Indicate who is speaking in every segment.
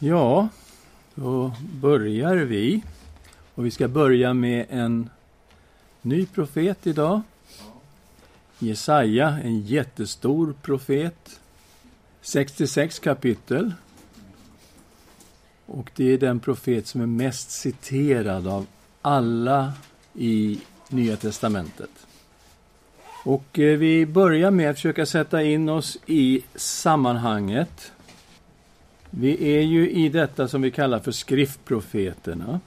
Speaker 1: Ja, då börjar vi. Och vi ska börja med en ny profet idag. Jesaja, en jättestor profet. 66 kapitel. Och det är den profet som är mest citerad av alla i Nya testamentet. Och eh, vi börjar med att försöka sätta in oss i sammanhanget. Vi är ju i detta som vi kallar för skriftprofeterna.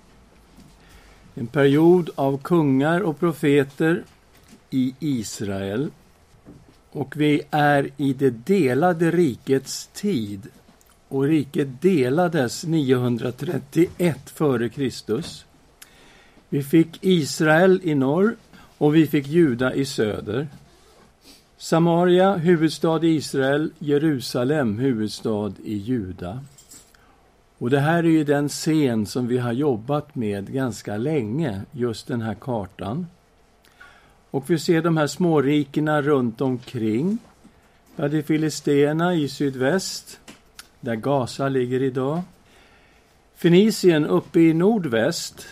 Speaker 1: En period av kungar och profeter i Israel. Och vi är i det delade rikets tid. Och riket delades 931 f.Kr. Vi fick Israel i norr och vi fick Juda i söder. Samaria, huvudstad i Israel, Jerusalem, huvudstad i Juda. Och det här är ju den scen som vi har jobbat med ganska länge, just den här kartan. Och vi ser de här smårikena runt omkring. Ja, det är Filisterna i sydväst, där Gaza ligger idag. Fenicien uppe i nordväst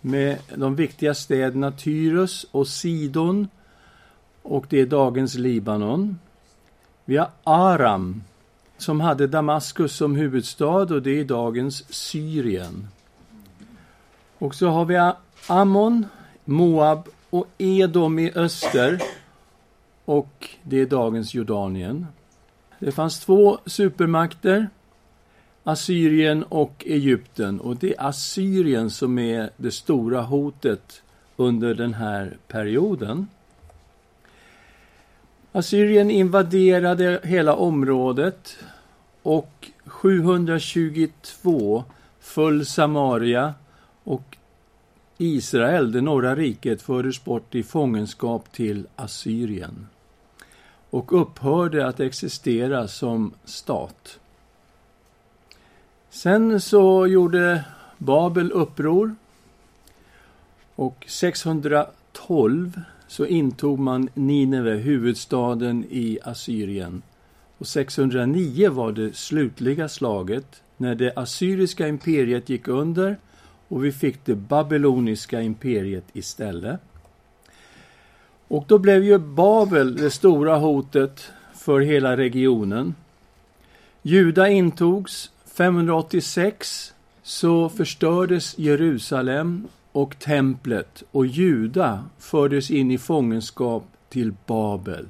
Speaker 1: med de viktiga städerna Tyrus och Sidon och det är dagens Libanon. Vi har Aram som hade Damaskus som huvudstad och det är dagens Syrien. Och så har vi Ammon, Moab och Edom i öster och det är dagens Jordanien. Det fanns två supermakter, Assyrien och Egypten och det är Assyrien som är det stora hotet under den här perioden. Assyrien invaderade hela området och 722 föll Samaria och Israel, det norra riket, fördes bort i fångenskap till Assyrien och upphörde att existera som stat. Sen så gjorde Babel uppror och 612 så intog man Nineve, huvudstaden i Assyrien. Och 609 var det slutliga slaget när det assyriska imperiet gick under och vi fick det babyloniska imperiet istället. Och då blev ju Babel det stora hotet för hela regionen. Juda intogs 586 så förstördes Jerusalem och templet och Juda fördes in i fångenskap till Babel.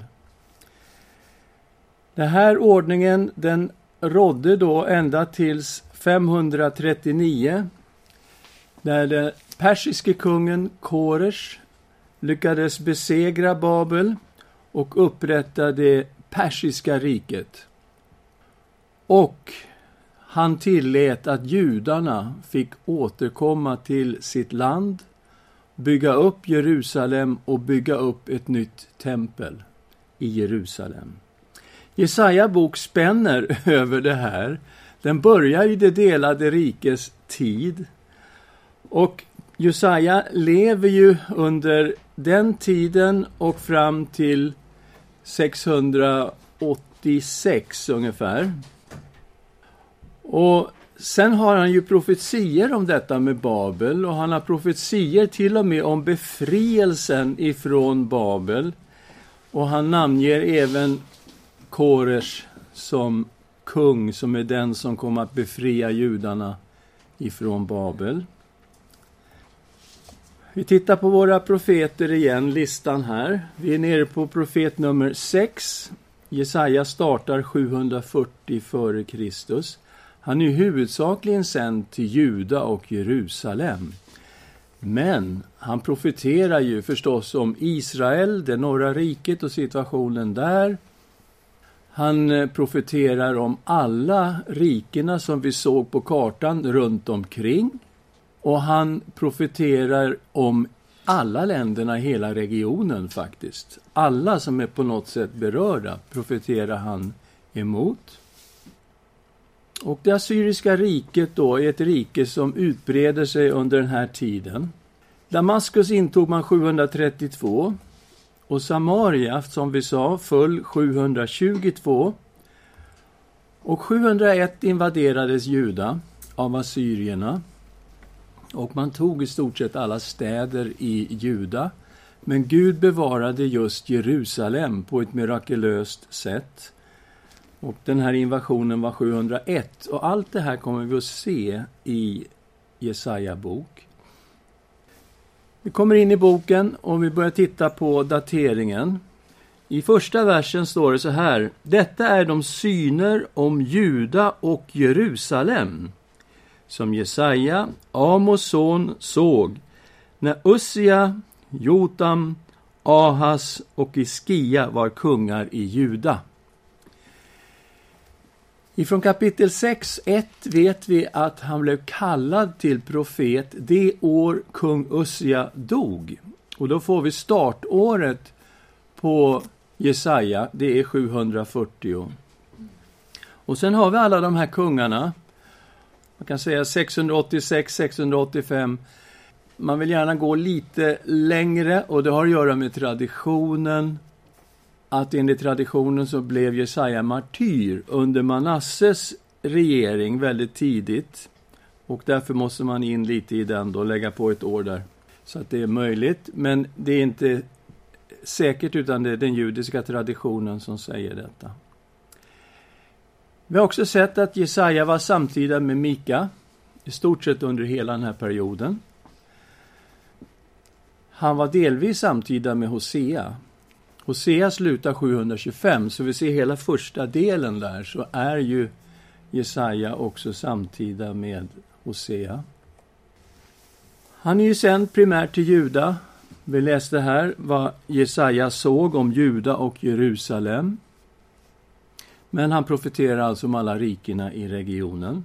Speaker 1: Den här ordningen den rådde då ända tills 539 när den persiske kungen Koresh lyckades besegra Babel och upprätta det persiska riket. Och han tillät att judarna fick återkomma till sitt land, bygga upp Jerusalem och bygga upp ett nytt tempel i Jerusalem. Jesaja bok spänner över det här. Den börjar i det delade rikes tid. Och Jesaja lever ju under den tiden och fram till 686 ungefär. Och sen har han ju profetier om detta med Babel och han har profetier till och med om befrielsen ifrån Babel. Och han namnger även Koresh som kung, som är den som kommer att befria judarna ifrån Babel. Vi tittar på våra profeter igen, listan här. Vi är nere på profet nummer 6. Jesaja startar 740 f.Kr. Han är huvudsakligen sänd till Juda och Jerusalem. Men han profeterar ju förstås om Israel, det norra riket och situationen där. Han eh, profeterar om alla rikena som vi såg på kartan runt omkring. Och han profeterar om alla länderna i hela regionen faktiskt. Alla som är på något sätt berörda profeterar han emot. Och det assyriska riket då är ett rike som utbreder sig under den här tiden. Damaskus intog man 732 och Samaria, som vi sa, föll 722. Och 701 invaderades Juda av assyrierna. Och man tog i stort sett alla städer i Juda. Men Gud bevarade just Jerusalem på ett mirakulöst sätt. Och den här invasionen var 701. Och allt det här kommer vi att se i Jesaja bok. Vi kommer in i boken och vi börjar titta på dateringen. I första versen står det så här. Detta är de syner om Juda och Jerusalem som Jesaja, Amos son, såg när Ussia, Jotam, Ahas och Iskia var kungar i Juda. Ifrån kapitel 6, 1 vet vi att han blev kallad till profet det år kung Ussia dog. Och då får vi startåret på Jesaja, det är 740. Och sen har vi alla de här kungarna. Man kan säga 686, 685. Man vill gärna gå lite längre och det har att göra med traditionen. Att enligt traditionen så blev Jesaja martyr under Manasses regering väldigt tidigt. Och därför måste man in lite i den då, lägga på ett år där. Så att det är möjligt, men det är inte säkert, utan det är den judiska traditionen som säger detta. Vi har också sett att Jesaja var samtida med Mika, i stort sett under hela den här perioden. Han var delvis samtida med Hosea. Hosea slutar 725, så vi ser hela första delen där, så är ju Jesaja också samtida med Hosea. Han är ju sänd primärt till Juda, vi läste här vad Jesaja såg om Juda och Jerusalem. Men han profeterar alltså om alla rikena i regionen.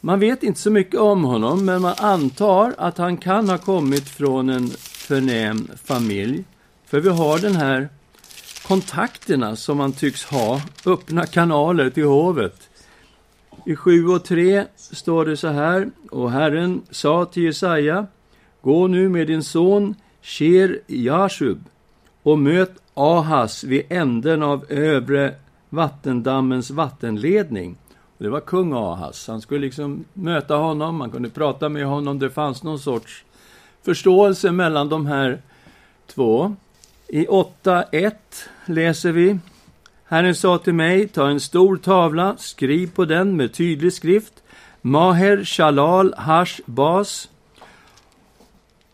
Speaker 1: Man vet inte så mycket om honom, men man antar att han kan ha kommit från en förnäm familj. För vi har den här kontakterna som man tycks ha, öppna kanaler till hovet. I 7 och 3 står det så här, och Herren sa till Jesaja, Gå nu med din son Sher Jashub och möt Ahas vid änden av övre vattendammens vattenledning. Det var kung Ahas. Han skulle liksom möta honom, man kunde prata med honom. Det fanns någon sorts förståelse mellan de här två. I 8.1 läser vi Herren sa till mig, ta en stor tavla, skriv på den med tydlig skrift Maher Shalal Hash Bas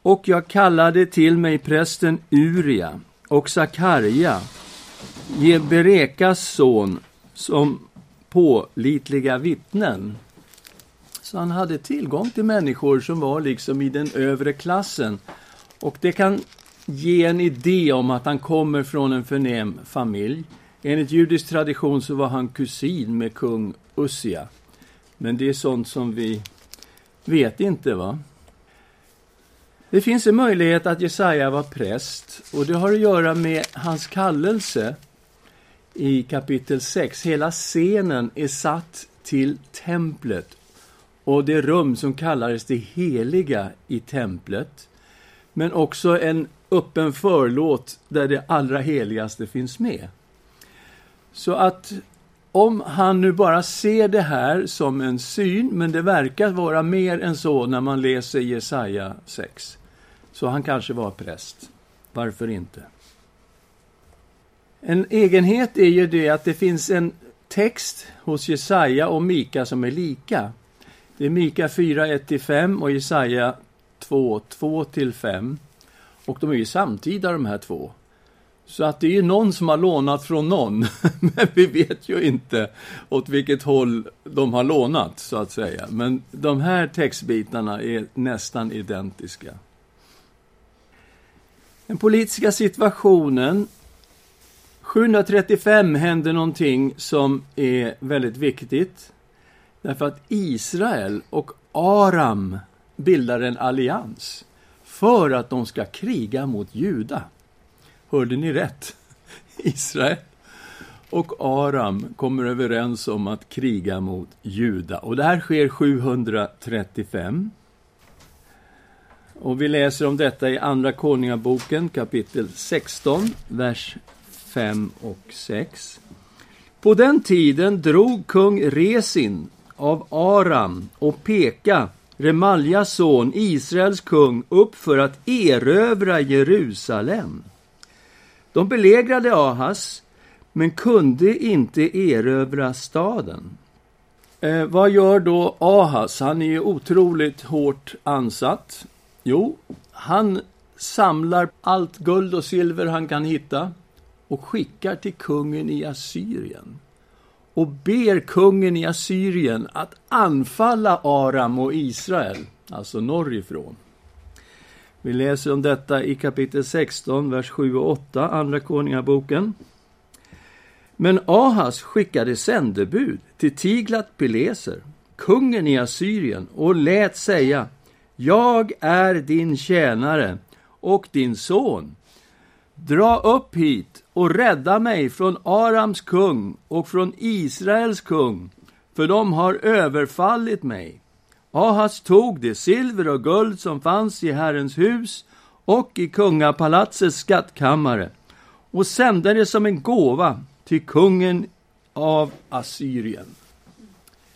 Speaker 1: och jag kallade till mig prästen Uria och Sakarja, Jeberekas son, som pålitliga vittnen. Så han hade tillgång till människor som var liksom i den övre klassen. Och det kan ge en idé om att han kommer från en förnäm familj. Enligt judisk tradition så var han kusin med kung Ussia. Men det är sånt som vi vet inte, va? Det finns en möjlighet att Jesaja var präst och det har att göra med hans kallelse i kapitel 6. Hela scenen är satt till templet och det rum som kallades det heliga i templet. Men också en öppen förlåt där det allra heligaste finns med. Så att om han nu bara ser det här som en syn, men det verkar vara mer än så när man läser Jesaja 6. Så han kanske var präst. Varför inte? En egenhet är ju det att det finns en text hos Jesaja och Mika som är lika. Det är Mika 4, 1-5 och Jesaja 2, 2-5. Och de är ju samtida de här två. Så att det är ju någon som har lånat från någon, men vi vet ju inte åt vilket håll de har lånat, så att säga. Men de här textbitarna är nästan identiska. Den politiska situationen 735 händer någonting som är väldigt viktigt. Därför att Israel och Aram bildar en allians för att de ska kriga mot Juda. Hörde ni rätt? Israel och Aram kommer överens om att kriga mot Juda. Och det här sker 735. Och vi läser om detta i Andra Konungaboken kapitel 16, vers 5 och 6. På den tiden drog kung Resin av Aram och Peka, Remaljas son, Israels kung, upp för att erövra Jerusalem. De belägrade Ahas, men kunde inte erövra staden. Eh, vad gör då Ahas? Han är ju otroligt hårt ansatt. Jo, han samlar allt guld och silver han kan hitta och skickar till kungen i Assyrien och ber kungen i Assyrien att anfalla Aram och Israel, alltså norrifrån. Vi läser om detta i kapitel 16, vers 7 och 8, Andra Konungaboken. Men Ahas skickade sändebud till Tiglat-Pileser, kungen i Assyrien, och lät säga Jag är din tjänare och din son. Dra upp hit och rädda mig från Arams kung och från Israels kung, för de har överfallit mig. Ahas tog det silver och guld som fanns i Herrens hus och i kungapalatsets skattkammare och sände det som en gåva till kungen av Assyrien.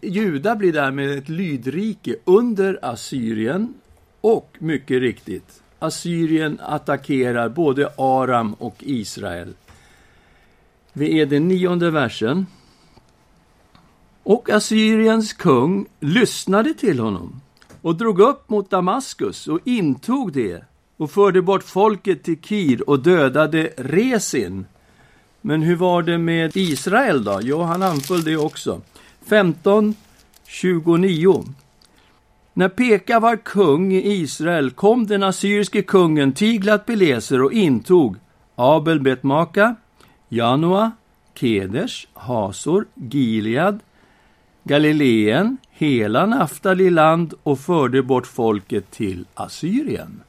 Speaker 1: Juda blir därmed ett lydrike under Assyrien och mycket riktigt, Assyrien attackerar både Aram och Israel. Vi är den nionde versen. Och Assyriens kung lyssnade till honom och drog upp mot Damaskus och intog det och förde bort folket till Kir och dödade Resin. Men hur var det med Israel då? Jo, han anföll det också. 15, 29. När Peka var kung i Israel kom den assyriske kungen Tiglat-Pileser och intog Abel Janua, Kedesh, Keders, Hasor, Gilead, Galileen, hela Naftali land och förde bort folket till Assyrien.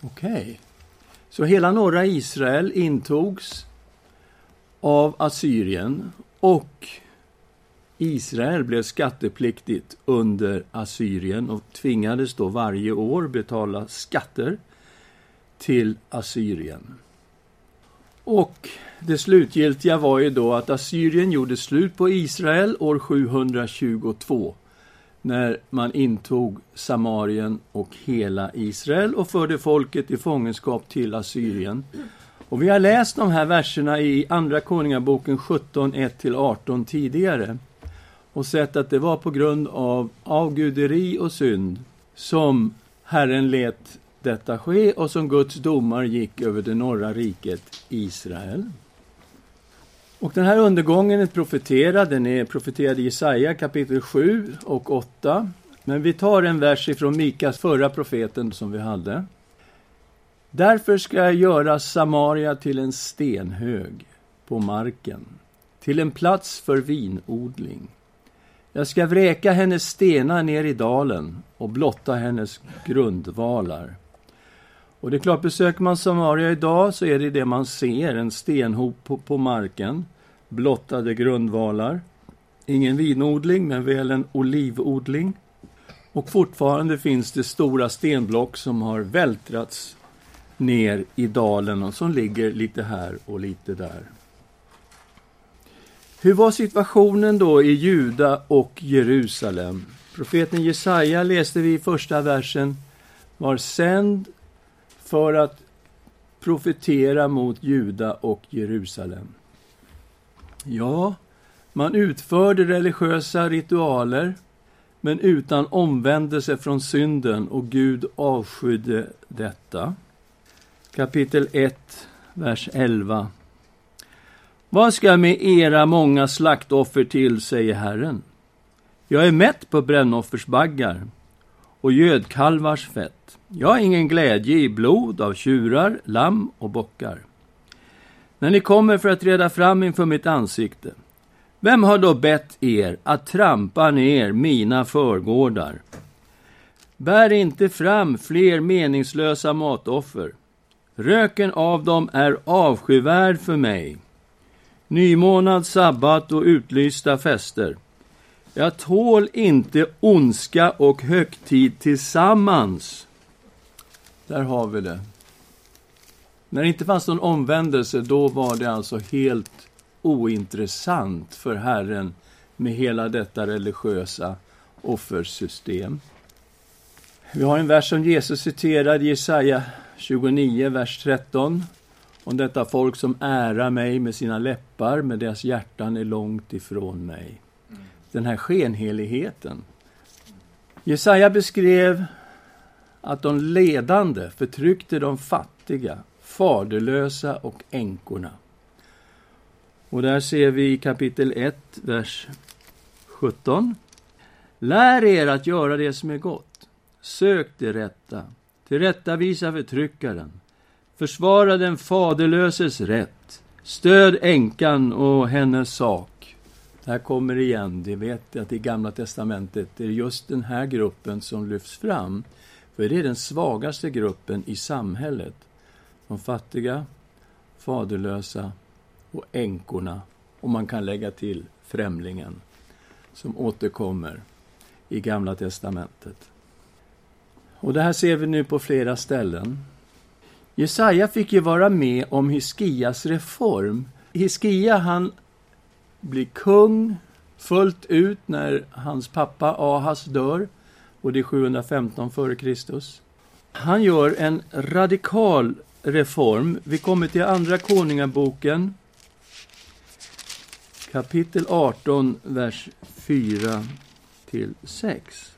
Speaker 1: Okej. Okay. Så hela norra Israel intogs av Assyrien och Israel blev skattepliktigt under Assyrien och tvingades då varje år betala skatter till Assyrien. Och det slutgiltiga var ju då att Assyrien gjorde slut på Israel år 722 när man intog Samarien och hela Israel och förde folket i fångenskap till Assyrien. Och vi har läst de här verserna i Andra Konungaboken 17, 1-18 tidigare och sett att det var på grund av avguderi och synd som Herren lät detta ske och som Guds domar gick över det norra riket Israel. Och den här undergången är profeterad, den är profeterad i Jesaja kapitel 7 och 8. Men vi tar en vers ifrån Mikas förra profeten som vi hade. Därför ska jag göra Samaria till en stenhög på marken, till en plats för vinodling. Jag ska vräka hennes stenar ner i dalen och blotta hennes grundvalar. Och det är klart, besöker man Samaria idag så är det det man ser, en stenhop på, på marken, blottade grundvalar. Ingen vinodling, men väl en olivodling. Och fortfarande finns det stora stenblock som har vältrats ner i dalen och som ligger lite här och lite där. Hur var situationen då i Juda och Jerusalem? Profeten Jesaja läste vi i första versen var sänd för att profetera mot Juda och Jerusalem. Ja, man utförde religiösa ritualer men utan omvändelse från synden och Gud avskydde detta. Kapitel 1, vers 11. Vad ska jag med era många slaktoffer till, säger Herren. Jag är mätt på brännoffersbaggar och gödkalvars fett. Jag har ingen glädje i blod av tjurar, lamm och bockar. När ni kommer för att reda fram inför mitt ansikte, vem har då bett er att trampa ner mina förgårdar? Bär inte fram fler meningslösa matoffer. Röken av dem är avskyvärd för mig nymånad, sabbat och utlysta fester. Jag tål inte ondska och högtid tillsammans. Där har vi det. När det inte fanns någon omvändelse, då var det alltså helt ointressant för Herren med hela detta religiösa offersystem. Vi har en vers som Jesus citerar i Jesaja 29, vers 13. Om detta folk som ärar mig med sina läppar, men deras hjärtan är långt ifrån mig. Den här skenheligheten. Jesaja beskrev att de ledande förtryckte de fattiga, faderlösa och änkorna. Och där ser vi i kapitel 1, vers 17. Lär er att göra det som är gott. Sök det rätta. Tillrättavisa förtryckaren. Försvara den faderlöses rätt. Stöd änkan och hennes sak. Det här kommer igen. Det vet att i Gamla testamentet det är just den här gruppen som lyfts fram. För det är den svagaste gruppen i samhället. De fattiga, faderlösa och änkorna. Och man kan lägga till främlingen som återkommer i Gamla testamentet. Och det här ser vi nu på flera ställen. Jesaja fick ju vara med om Hiskias reform. Hiskia, han blir kung fullt ut när hans pappa Ahas dör, och det är 715 f.Kr. Han gör en radikal reform. Vi kommer till Andra Konungaboken, kapitel 18, vers 4 till 6.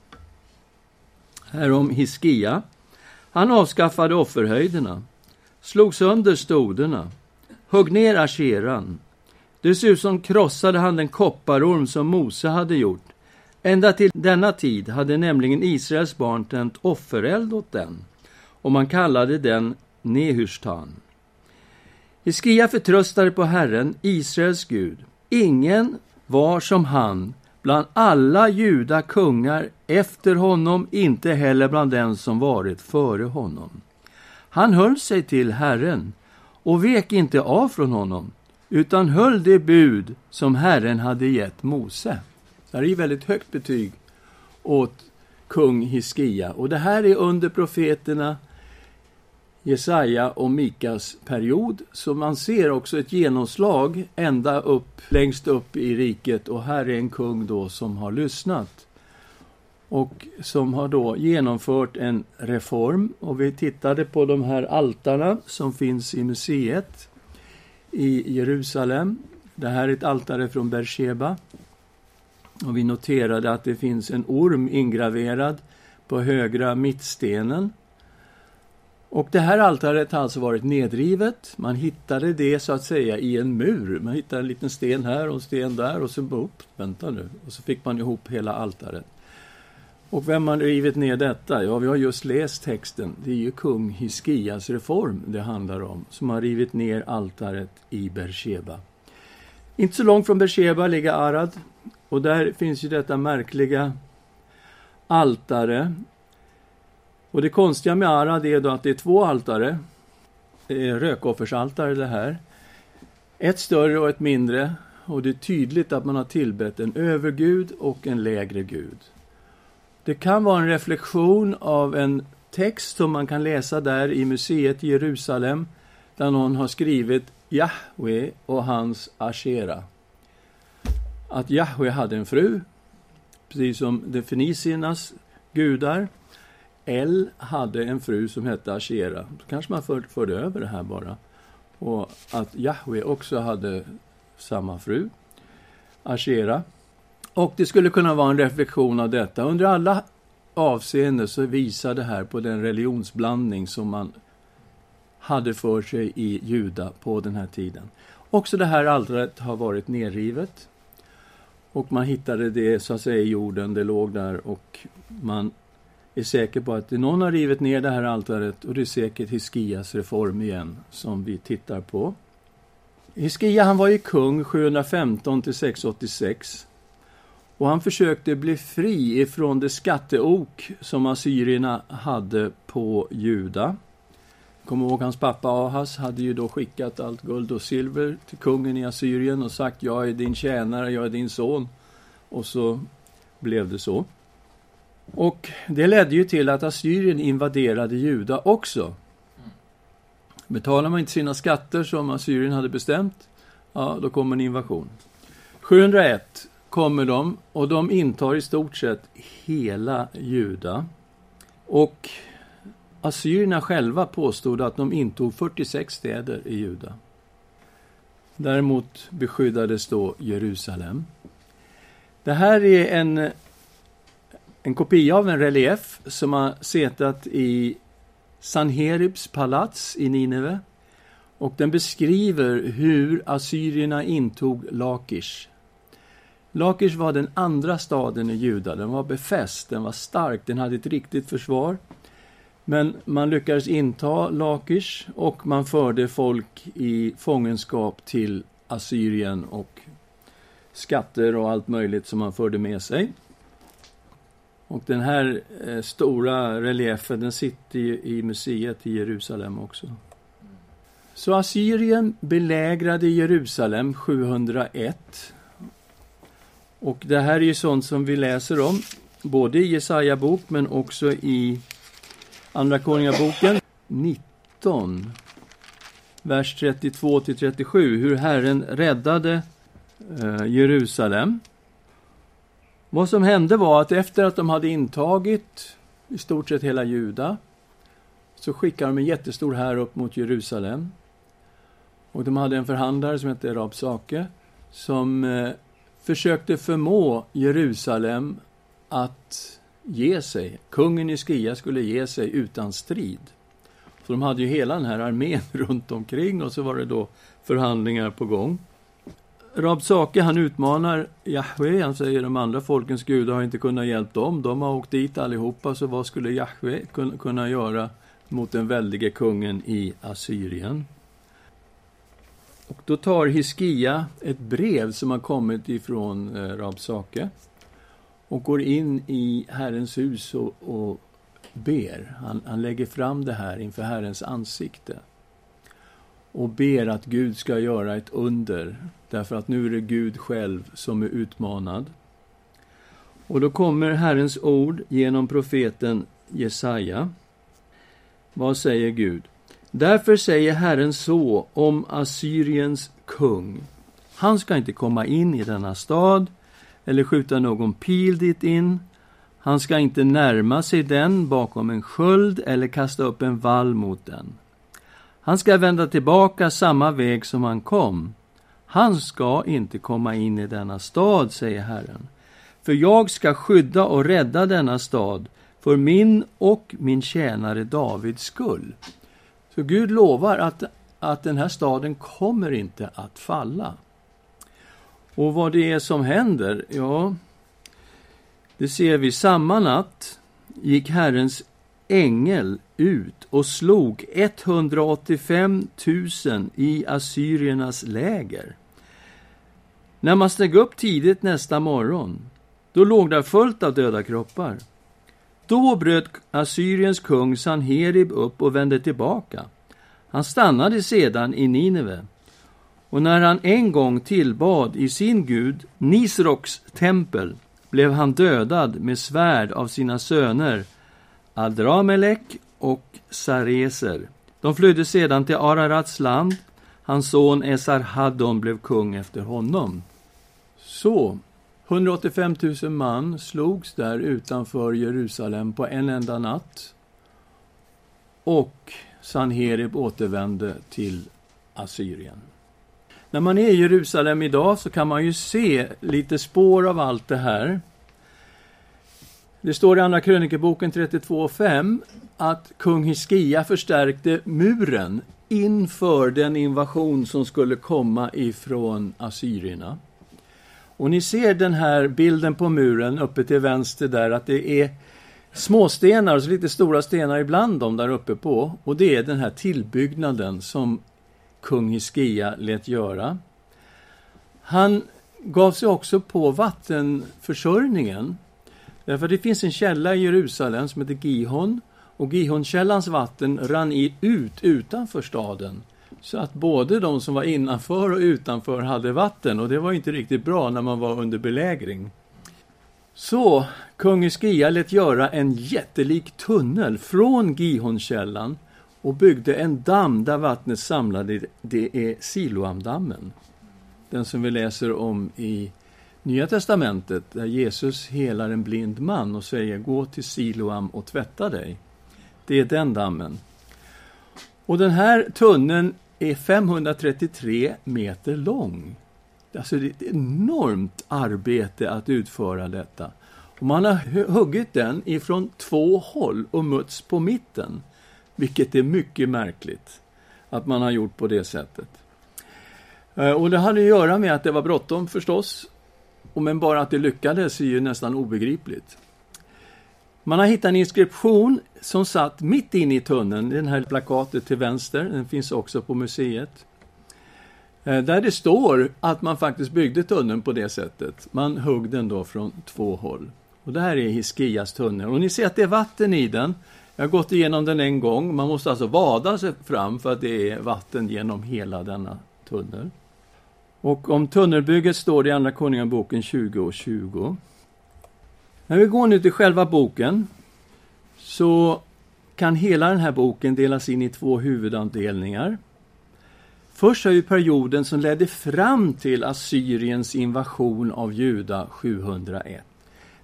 Speaker 1: Här om Hiskia. Han avskaffade offerhöjderna, slog sönder stoderna, högg ner asheran. Dessutom krossade han den kopparorm som Mose hade gjort. Ända till denna tid hade nämligen Israels barn tänt offereld åt den, och man kallade den Nehushtan. Hiskia förtröstade på Herren, Israels Gud. Ingen var som han bland alla juda kungar efter honom, inte heller bland den som varit före honom. Han höll sig till Herren och vek inte av från honom, utan höll det bud som Herren hade gett Mose. Det här är väldigt högt betyg åt kung Hiskia. Och det här är under profeterna Jesaja och Mikas period. Så man ser också ett genomslag ända upp, längst upp i riket. Och här är en kung då som har lyssnat. Och som har då genomfört en reform. Och vi tittade på de här altarna som finns i museet i Jerusalem. Det här är ett altare från Beersheba. Och vi noterade att det finns en orm ingraverad på högra mittstenen. Och det här altaret har alltså varit nedrivet. Man hittade det så att säga i en mur. Man hittade en liten sten här och en sten där och så, upp, vänta nu, och så fick man ihop hela altaret. Och vem har rivit ner detta? Ja, vi har just läst texten. Det är ju kung Hiskias reform det handlar om, som har rivit ner altaret i Bersheba. Inte så långt från Bersheba ligger Arad, och där finns ju detta märkliga altare. Och det konstiga med Arad är då att det är två altare. Det är rökoffersaltare det här. Ett större och ett mindre. Och det är tydligt att man har tillbett en övergud och en lägre gud. Det kan vara en reflektion av en text som man kan läsa där i museet i Jerusalem, där någon har skrivit Jahwe och hans Ashera. Att Jahwe hade en fru, precis som de feniciernas gudar. El hade en fru som hette Ashera. Då kanske man för, förde över det här bara. Och att Jahwe också hade samma fru, Ashera. Och det skulle kunna vara en reflektion av detta. Under alla avseenden så visar det här på den religionsblandning som man hade för sig i Juda på den här tiden. Också det här altaret har varit nerrivet. Och man hittade det så att säga i jorden, det låg där och man är säker på att någon har rivit ner det här altaret och det är säkert Hiskias reform igen som vi tittar på. Hiskia han var ju kung 715 till 686 och han försökte bli fri ifrån det skatteok som assyrierna hade på Juda. Kom ihåg hans pappa Ahas hade ju då skickat allt guld och silver till kungen i Assyrien och sagt jag är din tjänare, jag är din son. Och så blev det så. Och det ledde ju till att Assyrien invaderade Juda också. Betalar man inte sina skatter som Assyrien hade bestämt, ja, då kommer en invasion. 701 kommer de och de intar i stort sett hela Juda. Och assyrierna själva påstod att de intog 46 städer i Juda. Däremot beskyddades då Jerusalem. Det här är en, en kopia av en relief som har setat i Sanheribs palats i Nineve. Och den beskriver hur assyrierna intog Lakish. Lakish var den andra staden i Juda. Den var befäst, den var stark, den hade ett riktigt försvar. Men man lyckades inta Lakish och man förde folk i fångenskap till Assyrien och skatter och allt möjligt som man förde med sig. Och den här eh, stora reliefen den sitter ju i museet i Jerusalem också. Så Assyrien belägrade Jerusalem 701. Och det här är ju sånt som vi läser om, både i Jesaja bok men också i Andra Konungaboken 19, vers 32 till 37, hur Herren räddade eh, Jerusalem. Vad som hände var att efter att de hade intagit i stort sett hela Juda, så skickade de en jättestor här upp mot Jerusalem. Och de hade en förhandlare som hette Rabsake, som eh, försökte förmå Jerusalem att ge sig. Kungen i Skia skulle ge sig utan strid. Så de hade ju hela den här armén runt omkring och så var det då förhandlingar på gång. Rabsake han utmanar Jahve. han säger de andra folkens gudar har inte kunnat hjälpa dem, de har åkt dit allihopa, så vad skulle Jahve kunna göra mot den väldige kungen i Assyrien? Och då tar Hiskia ett brev som har kommit ifrån eh, Rabsake och går in i Herrens hus och, och ber. Han, han lägger fram det här inför Herrens ansikte och ber att Gud ska göra ett under, därför att nu är det Gud själv som är utmanad. Och då kommer Herrens ord genom profeten Jesaja. Vad säger Gud? Därför säger Herren så om Assyriens kung. Han ska inte komma in i denna stad eller skjuta någon pil dit in. Han ska inte närma sig den bakom en sköld eller kasta upp en vall mot den. Han ska vända tillbaka samma väg som han kom. Han ska inte komma in i denna stad, säger Herren. För jag ska skydda och rädda denna stad för min och min tjänare Davids skull. Så Gud lovar att, att den här staden kommer inte att falla. Och vad det är som händer, ja, det ser vi. Samma natt gick Herrens ängel ut och slog 185 000 i assyriernas läger. När man steg upp tidigt nästa morgon, då låg där fullt av döda kroppar. Då bröt Assyriens kung Sanherib upp och vände tillbaka. Han stannade sedan i Nineve. Och när han en gång tillbad i sin gud Nisroks tempel blev han dödad med svärd av sina söner Adramelek och Sareser. De flydde sedan till Ararats land. Hans son Esarhaddon blev kung efter honom. Så, 185 000 man slogs där utanför Jerusalem på en enda natt. Och Sanherib återvände till Assyrien. När man är i Jerusalem idag så kan man ju se lite spår av allt det här. Det står i Andra krönikeboken 32.5 att kung Hiskia förstärkte muren inför den invasion som skulle komma ifrån assyrierna. Och ni ser den här bilden på muren uppe till vänster där att det är småstenar och så lite stora stenar ibland dem där uppe på. Och det är den här tillbyggnaden som kung Hiskia lät göra. Han gav sig också på vattenförsörjningen. Därför det finns en källa i Jerusalem som heter Gihon och Gihonkällans vatten rann ut utanför staden. Så att både de som var innanför och utanför hade vatten och det var inte riktigt bra när man var under belägring. Så kung Hiskia lät göra en jättelik tunnel från Gihonkällan och byggde en damm där vattnet samlade. Det är Siloamdammen. Den som vi läser om i Nya testamentet, där Jesus helar en blind man och säger gå till Siloam och tvätta dig. Det är den dammen. Och den här tunneln är 533 meter lång. Alltså det är ett enormt arbete att utföra detta. Och man har huggit den ifrån två håll och mötts på mitten. Vilket är mycket märkligt att man har gjort på det sättet. Eh, och det hade att göra med att det var bråttom förstås. Men bara att det lyckades är ju nästan obegripligt. Man har hittat en inskription som satt mitt inne i tunneln, den här plakatet till vänster, den finns också på museet. Eh, där det står att man faktiskt byggde tunneln på det sättet. Man högg den då från två håll. Och det här är Hiskias tunnel. Och ni ser att det är vatten i den. Jag har gått igenom den en gång. Man måste alltså vada sig fram för att det är vatten genom hela denna tunnel. Och om tunnelbygget står det i Andra Konungaboken 20 och 20. När vi går nu till själva boken så kan hela den här boken delas in i två huvudavdelningar. Först har vi perioden som ledde fram till Assyriens invasion av Juda 701.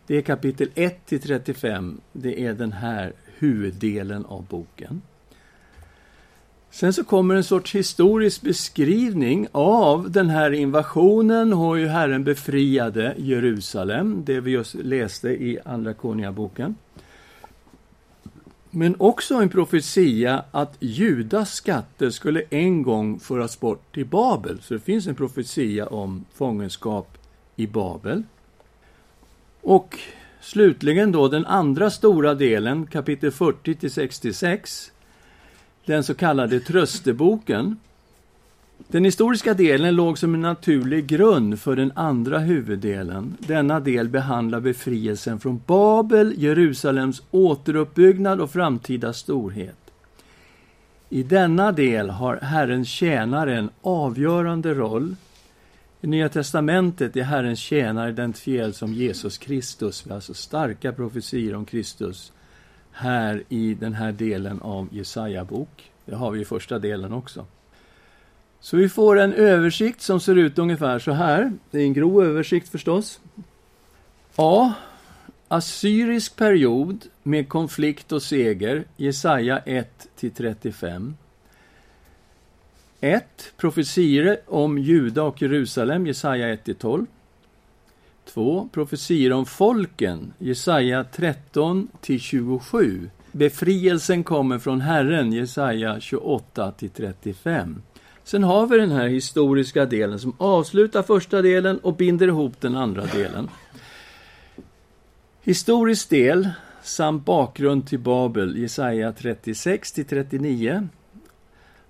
Speaker 1: Det är kapitel 1 till 35. Det är den här huvuddelen av boken. Sen så kommer en sorts historisk beskrivning av den här invasionen och hur Herren befriade Jerusalem, det vi just läste i Andra Konungaboken. Men också en profetia att Judas skatter skulle en gång föras bort till Babel. Så det finns en profetia om fångenskap i Babel. Och slutligen då den andra stora delen, kapitel 40 till 66, den så kallade trösteboken. Den historiska delen låg som en naturlig grund för den andra huvuddelen. Denna del behandlar befrielsen från Babel, Jerusalems återuppbyggnad och framtida storhet. I denna del har Herrens tjänare en avgörande roll. I Nya testamentet är Herrens tjänare identifierad som Jesus Kristus. Vi har alltså starka profetier om Kristus här i den här delen av Jesaja bok. Det har vi i första delen också. Så vi får en översikt som ser ut ungefär så här. Det är en grov översikt förstås. A. Assyrisk period med konflikt och seger, Jesaja 1-35. 1. Profetier om Juda och Jerusalem, Jesaja 1-12. 2. Profetier om folken, Jesaja 13 27. Befrielsen kommer från Herren, Jesaja 28 35. Sen har vi den här historiska delen som avslutar första delen och binder ihop den andra delen. Historisk del samt bakgrund till Babel, Jesaja 36 39.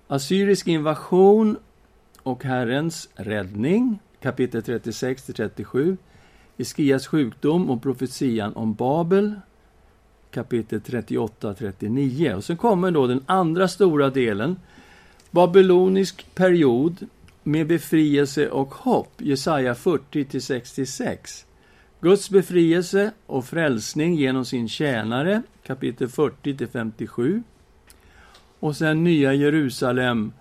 Speaker 1: Assyrisk invasion och Herrens räddning, kapitel 36-37. 37. Iskias sjukdom och profetian om Babel, kapitel 38-39. Och sen kommer då den andra stora delen, babylonisk period med befrielse och hopp, Jesaja 40-66. Guds befrielse och frälsning genom sin tjänare, kapitel 40-57. Och sen Nya Jerusalem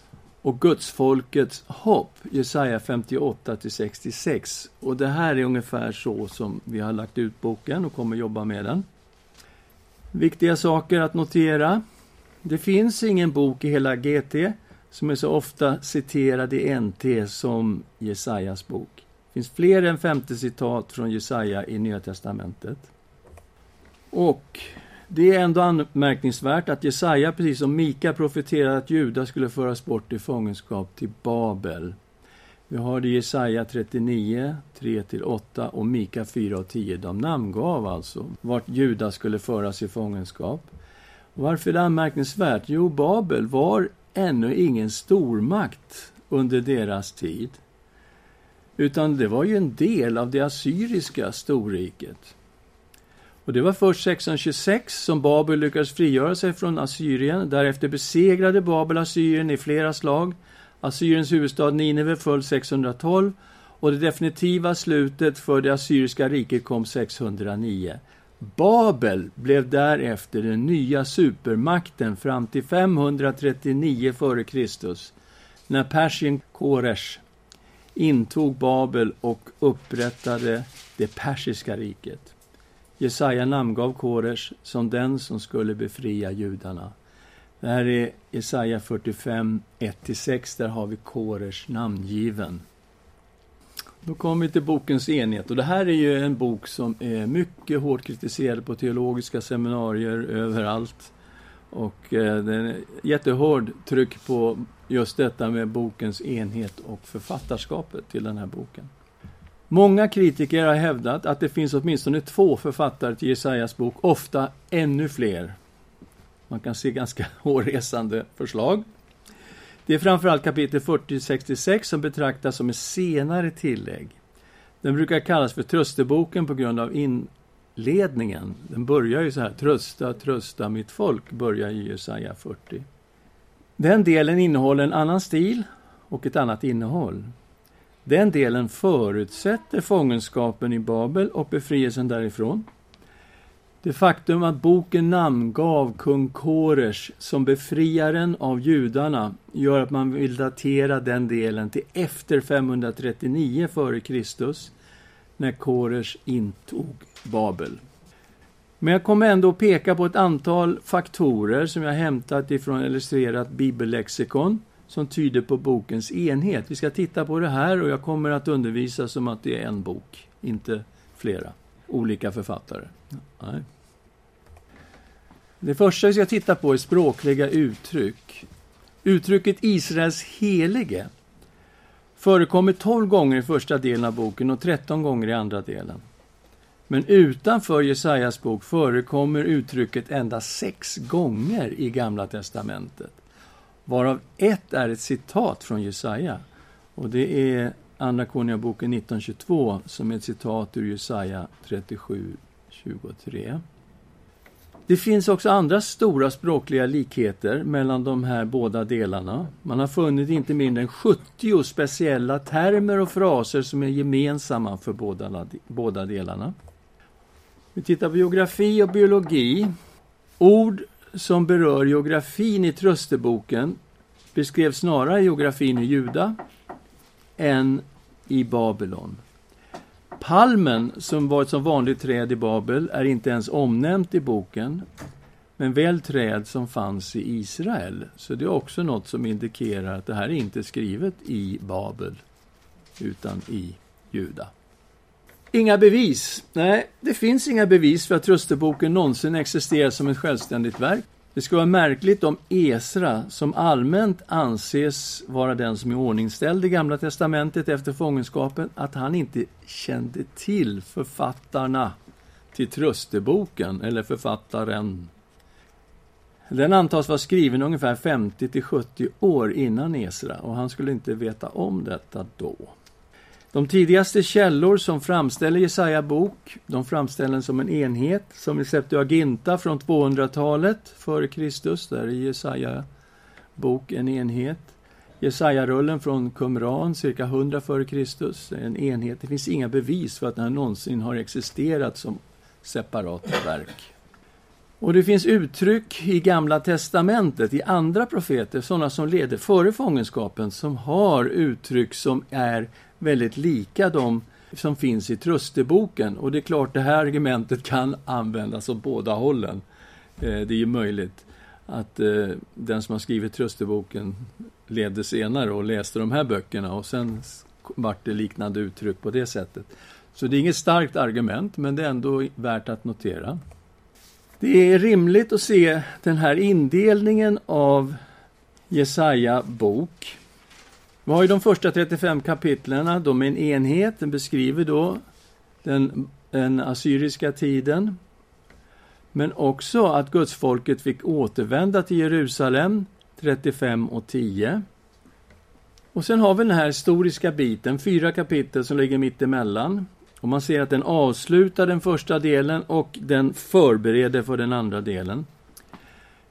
Speaker 1: och gudsfolkets hopp, Jesaja 58 66. Och det här är ungefär så som vi har lagt ut boken och kommer jobba med den. Viktiga saker att notera. Det finns ingen bok i hela GT som är så ofta citerad i NT som Jesajas bok. Det finns fler än 50 citat från Jesaja i Nya testamentet. Och det är ändå anmärkningsvärt att Jesaja, precis som Mika, profeterade att Juda skulle föras bort i fångenskap till Babel. Vi har det i Jesaja 39, 3-8 och Mika 4 och 10. De namngav alltså vart Juda skulle föras i fångenskap. Varför är det anmärkningsvärt? Jo, Babel var ännu ingen stormakt under deras tid. Utan det var ju en del av det assyriska storriket. Och det var först 626 som Babel lyckades frigöra sig från Assyrien. Därefter besegrade Babel Assyrien i flera slag. Assyriens huvudstad Nineve föll 612 och det definitiva slutet för det assyriska riket kom 609. Babel blev därefter den nya supermakten fram till 539 f.Kr. när Persien Koresh intog Babel och upprättade det persiska riket. Jesaja namngav Koresh som den som skulle befria judarna. Det här är Jesaja 45, 1-6. Där har vi Koresh namngiven. Då kommer vi till bokens enhet. Och det här är ju en bok som är mycket hårt kritiserad på teologiska seminarier överallt. Och eh, det är jättehård tryck på just detta med bokens enhet och författarskapet till den här boken. Många kritiker har hävdat att det finns åtminstone två författare till Jesajas bok, ofta ännu fler. Man kan se ganska hårresande förslag. Det är framförallt kapitel 40-66 som betraktas som ett senare tillägg. Den brukar kallas för trösteboken på grund av inledningen. Den börjar ju så här, trösta, trösta mitt folk, börjar i Jesaja 40. Den delen innehåller en annan stil och ett annat innehåll. Den delen förutsätter fångenskapen i Babel och befrielsen därifrån. Det faktum att boken namngav kung Koresh som befriaren av judarna gör att man vill datera den delen till efter 539 f.Kr. när Koresh intog Babel. Men jag kommer ändå att peka på ett antal faktorer som jag hämtat ifrån illustrerat bibellexikon som tyder på bokens enhet. Vi ska titta på det här och jag kommer att undervisa som att det är en bok, inte flera olika författare. Nej. Det första vi ska titta på är språkliga uttryck. Uttrycket Israels helige förekommer 12 gånger i första delen av boken och 13 gånger i andra delen. Men utanför Jesajas bok förekommer uttrycket endast sex gånger i Gamla testamentet. Varav ett är ett citat från Jesaja. Och det är Andra Konungaboken 1922 som är ett citat ur Jesaja 37.23. Det finns också andra stora språkliga likheter mellan de här båda delarna. Man har funnit inte mindre än 70 speciella termer och fraser som är gemensamma för båda, båda delarna. Vi tittar på geografi och biologi. Ord som berör geografin i Trösteboken beskrev snarare geografin i Juda än i Babylon. Palmen, som var ett som vanligt träd i Babel, är inte ens omnämnt i boken, men väl träd som fanns i Israel. Så det är också något som indikerar att det här är inte skrivet i Babel, utan i Juda. Inga bevis. Nej, det finns inga bevis för att Trösteboken någonsin existerat som ett självständigt verk. Det skulle vara märkligt om Esra, som allmänt anses vara den som är ordningställd i Gamla testamentet efter fångenskapen, att han inte kände till författarna till Trösteboken, eller författaren. Den antas vara skriven ungefär 50 till 70 år innan Esra och han skulle inte veta om detta då. De tidigaste källor som framställer Jesaja bok, de framställer den som en enhet, som i Septuaginta från 200-talet före Kristus, där är Jesaja bok en enhet. Jesaja-rullen från Qumran, cirka 100 före Kristus, en enhet. Det finns inga bevis för att den här någonsin har existerat som separata verk. Och det finns uttryck i Gamla testamentet, i andra profeter, sådana som leder före fångenskapen, som har uttryck som är väldigt lika de som finns i Trösteboken. Och det är klart, det här argumentet kan användas åt båda hållen. Eh, det är ju möjligt att eh, den som har skrivit Trösteboken levde senare och läste de här böckerna och sen vart det liknande uttryck på det sättet. Så det är inget starkt argument, men det är ändå värt att notera. Det är rimligt att se den här indelningen av Jesaja bok vi har ju de första 35 kapitlen, de är en enhet, den beskriver då den, den assyriska tiden. Men också att gudsfolket fick återvända till Jerusalem 35 och 10. Och sen har vi den här historiska biten, fyra kapitel som ligger mitt emellan. Och man ser att den avslutar den första delen och den förbereder för den andra delen.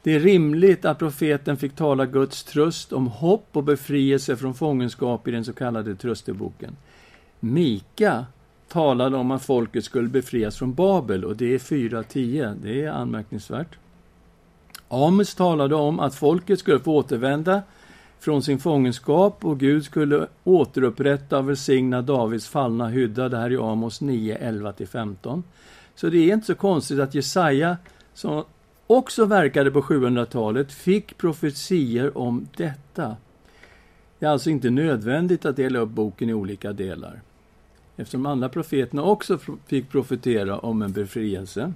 Speaker 1: Det är rimligt att profeten fick tala Guds tröst om hopp och befrielse från fångenskap i den så kallade trösteboken. Mika talade om att folket skulle befrias från Babel och det är 4.10. Det är anmärkningsvärt. Amos talade om att folket skulle få återvända från sin fångenskap och Gud skulle återupprätta och välsigna Davids fallna hydda. Det här är Amos 9, 11-15. Så det är inte så konstigt att Jesaja, som också verkade på 700-talet, fick profetier om detta. Det är alltså inte nödvändigt att dela upp boken i olika delar. Eftersom andra profeterna också fick profetera om en befrielse.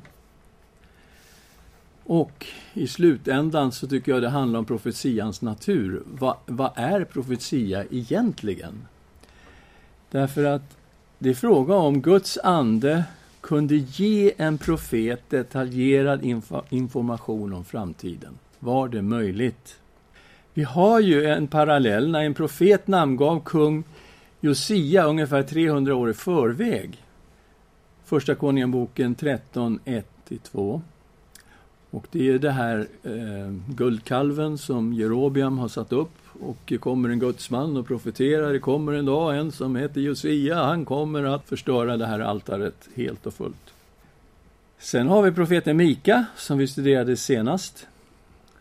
Speaker 1: Och i slutändan så tycker jag det handlar om profetians natur. Vad, vad är profetia egentligen? Därför att det är fråga om Guds ande kunde ge en profet detaljerad info information om framtiden. Var det möjligt? Vi har ju en parallell när en profet namngav kung Josia ungefär 300 år i förväg. Första Konungaboken 13, 1-2. Och det är det här eh, guldkalven som Jerobiam har satt upp. Och det kommer en gudsman och profeterar. Det kommer en dag en som heter Josia. Han kommer att förstöra det här altaret helt och fullt. Sen har vi profeten Mika som vi studerade senast.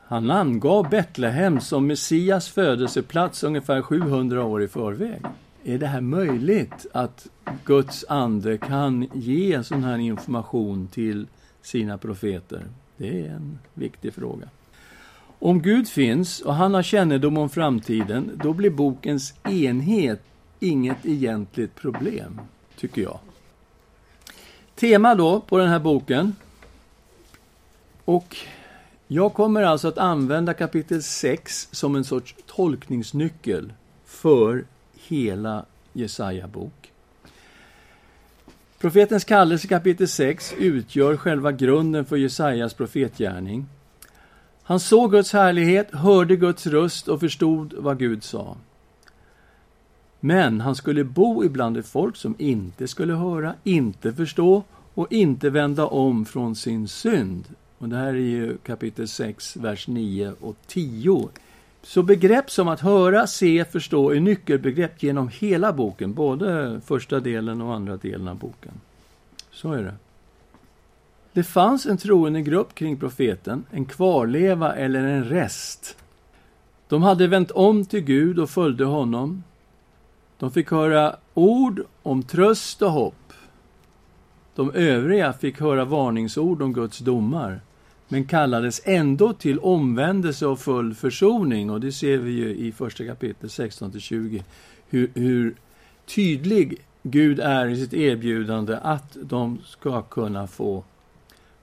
Speaker 1: Han namngav Betlehem som Messias födelseplats ungefär 700 år i förväg. Är det här möjligt att Guds ande kan ge sån här information till sina profeter? Det är en viktig fråga. Om Gud finns och han har kännedom om framtiden, då blir bokens enhet inget egentligt problem, tycker jag. Tema då på den här boken. Och jag kommer alltså att använda kapitel 6 som en sorts tolkningsnyckel för hela Jesaja bok. Profetens kallelse kapitel 6 utgör själva grunden för Jesajas profetgärning. Han såg Guds härlighet, hörde Guds röst och förstod vad Gud sa. Men han skulle bo ibland ett folk som inte skulle höra, inte förstå och inte vända om från sin synd. Och det här är ju kapitel 6, vers 9 och 10 så begrepp som att höra, se, förstå är nyckelbegrepp genom hela boken, både första delen och andra delen av boken. Så är det. Det fanns en troende grupp kring profeten, en kvarleva eller en rest. De hade vänt om till Gud och följde honom. De fick höra ord om tröst och hopp. De övriga fick höra varningsord om Guds domar men kallades ändå till omvändelse och full försoning. Och det ser vi ju i första kapitlet 16-20, hur, hur tydlig Gud är i sitt erbjudande att de ska kunna få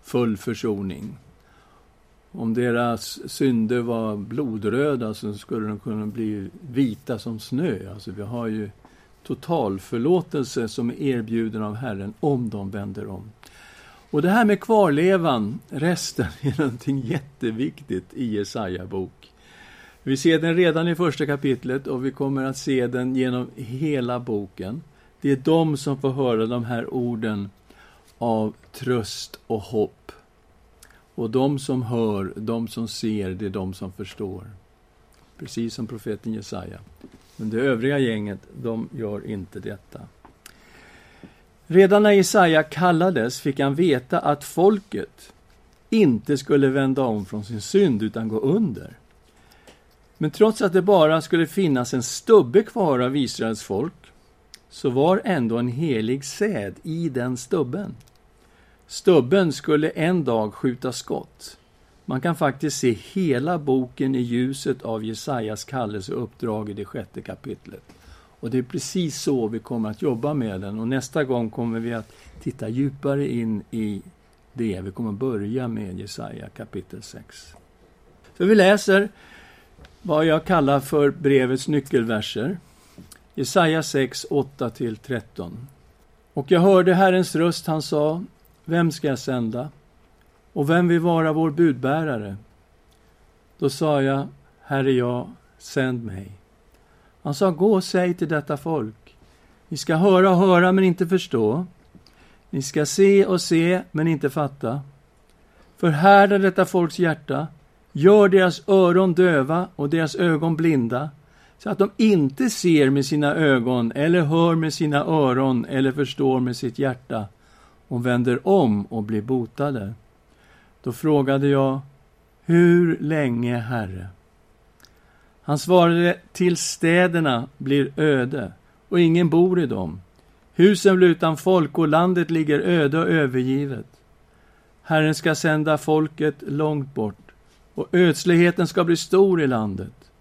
Speaker 1: full försoning. Om deras synder var blodröda så skulle de kunna bli vita som snö. Alltså vi har ju totalförlåtelse som är erbjuden av Herren om de vänder om. Och det här med kvarlevan, resten, är någonting jätteviktigt i Jesaja bok. Vi ser den redan i första kapitlet och vi kommer att se den genom hela boken. Det är de som får höra de här orden av tröst och hopp. Och de som hör, de som ser, det är de som förstår. Precis som profeten Jesaja. Men det övriga gänget, de gör inte detta. Redan när Jesaja kallades fick han veta att folket inte skulle vända om från sin synd utan gå under. Men trots att det bara skulle finnas en stubbe kvar av Israels folk så var ändå en helig säd i den stubben. Stubben skulle en dag skjuta skott. Man kan faktiskt se hela boken i ljuset av Jesajas kallelse och uppdrag i det sjätte kapitlet. Och det är precis så vi kommer att jobba med den. Och nästa gång kommer vi att titta djupare in i det. Vi kommer att börja med Jesaja kapitel 6. För vi läser vad jag kallar för brevets nyckelverser. Jesaja 6, 8-13. Och jag hörde Herrens röst, han sa, Vem ska jag sända? Och vem vill vara vår budbärare? Då sa jag, Herre jag, sänd mig. Han sa, gå och säg till detta folk. Ni ska höra och höra, men inte förstå. Ni ska se och se, men inte fatta. Förhärda detta folks hjärta, gör deras öron döva och deras ögon blinda, så att de inte ser med sina ögon, eller hör med sina öron, eller förstår med sitt hjärta, och vänder om och blir botade. Då frågade jag, hur länge, Herre? Han svarade, till städerna blir öde, och ingen bor i dem. Husen blir utan folk, och landet ligger öde och övergivet. Herren ska sända folket långt bort, och ödsligheten ska bli stor i landet.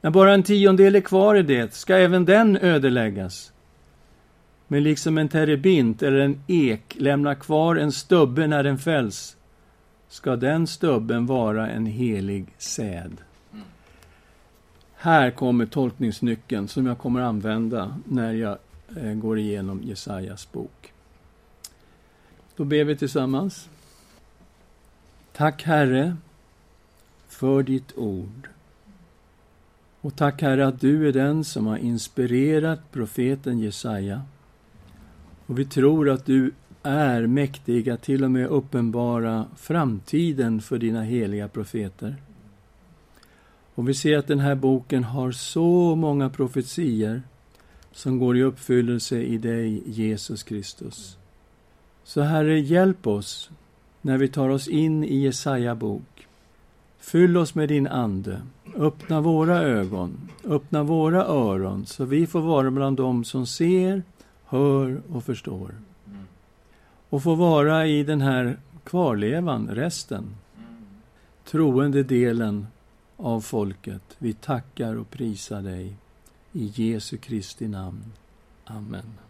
Speaker 1: När bara en tiondel är kvar i det ska även den ödeläggas. Men liksom en terebint eller en ek lämnar kvar en stubbe när den fälls, ska den stubben vara en helig säd. Här kommer tolkningsnyckeln som jag kommer använda när jag eh, går igenom Jesajas bok. Då ber vi tillsammans. Tack Herre för ditt ord. Och tack Herre att du är den som har inspirerat profeten Jesaja. Och vi tror att du är mäktig att till och med uppenbara framtiden för dina heliga profeter. Och vi ser att den här boken har så många profetier som går i uppfyllelse i dig, Jesus Kristus. Så Herre, hjälp oss när vi tar oss in i Jesaja bok. Fyll oss med din Ande. Öppna våra ögon, öppna våra öron, så vi får vara bland dem som ser, hör och förstår. Och få vara i den här kvarlevan, resten, troende delen av folket. Vi tackar och prisar dig. I Jesu Kristi namn. Amen.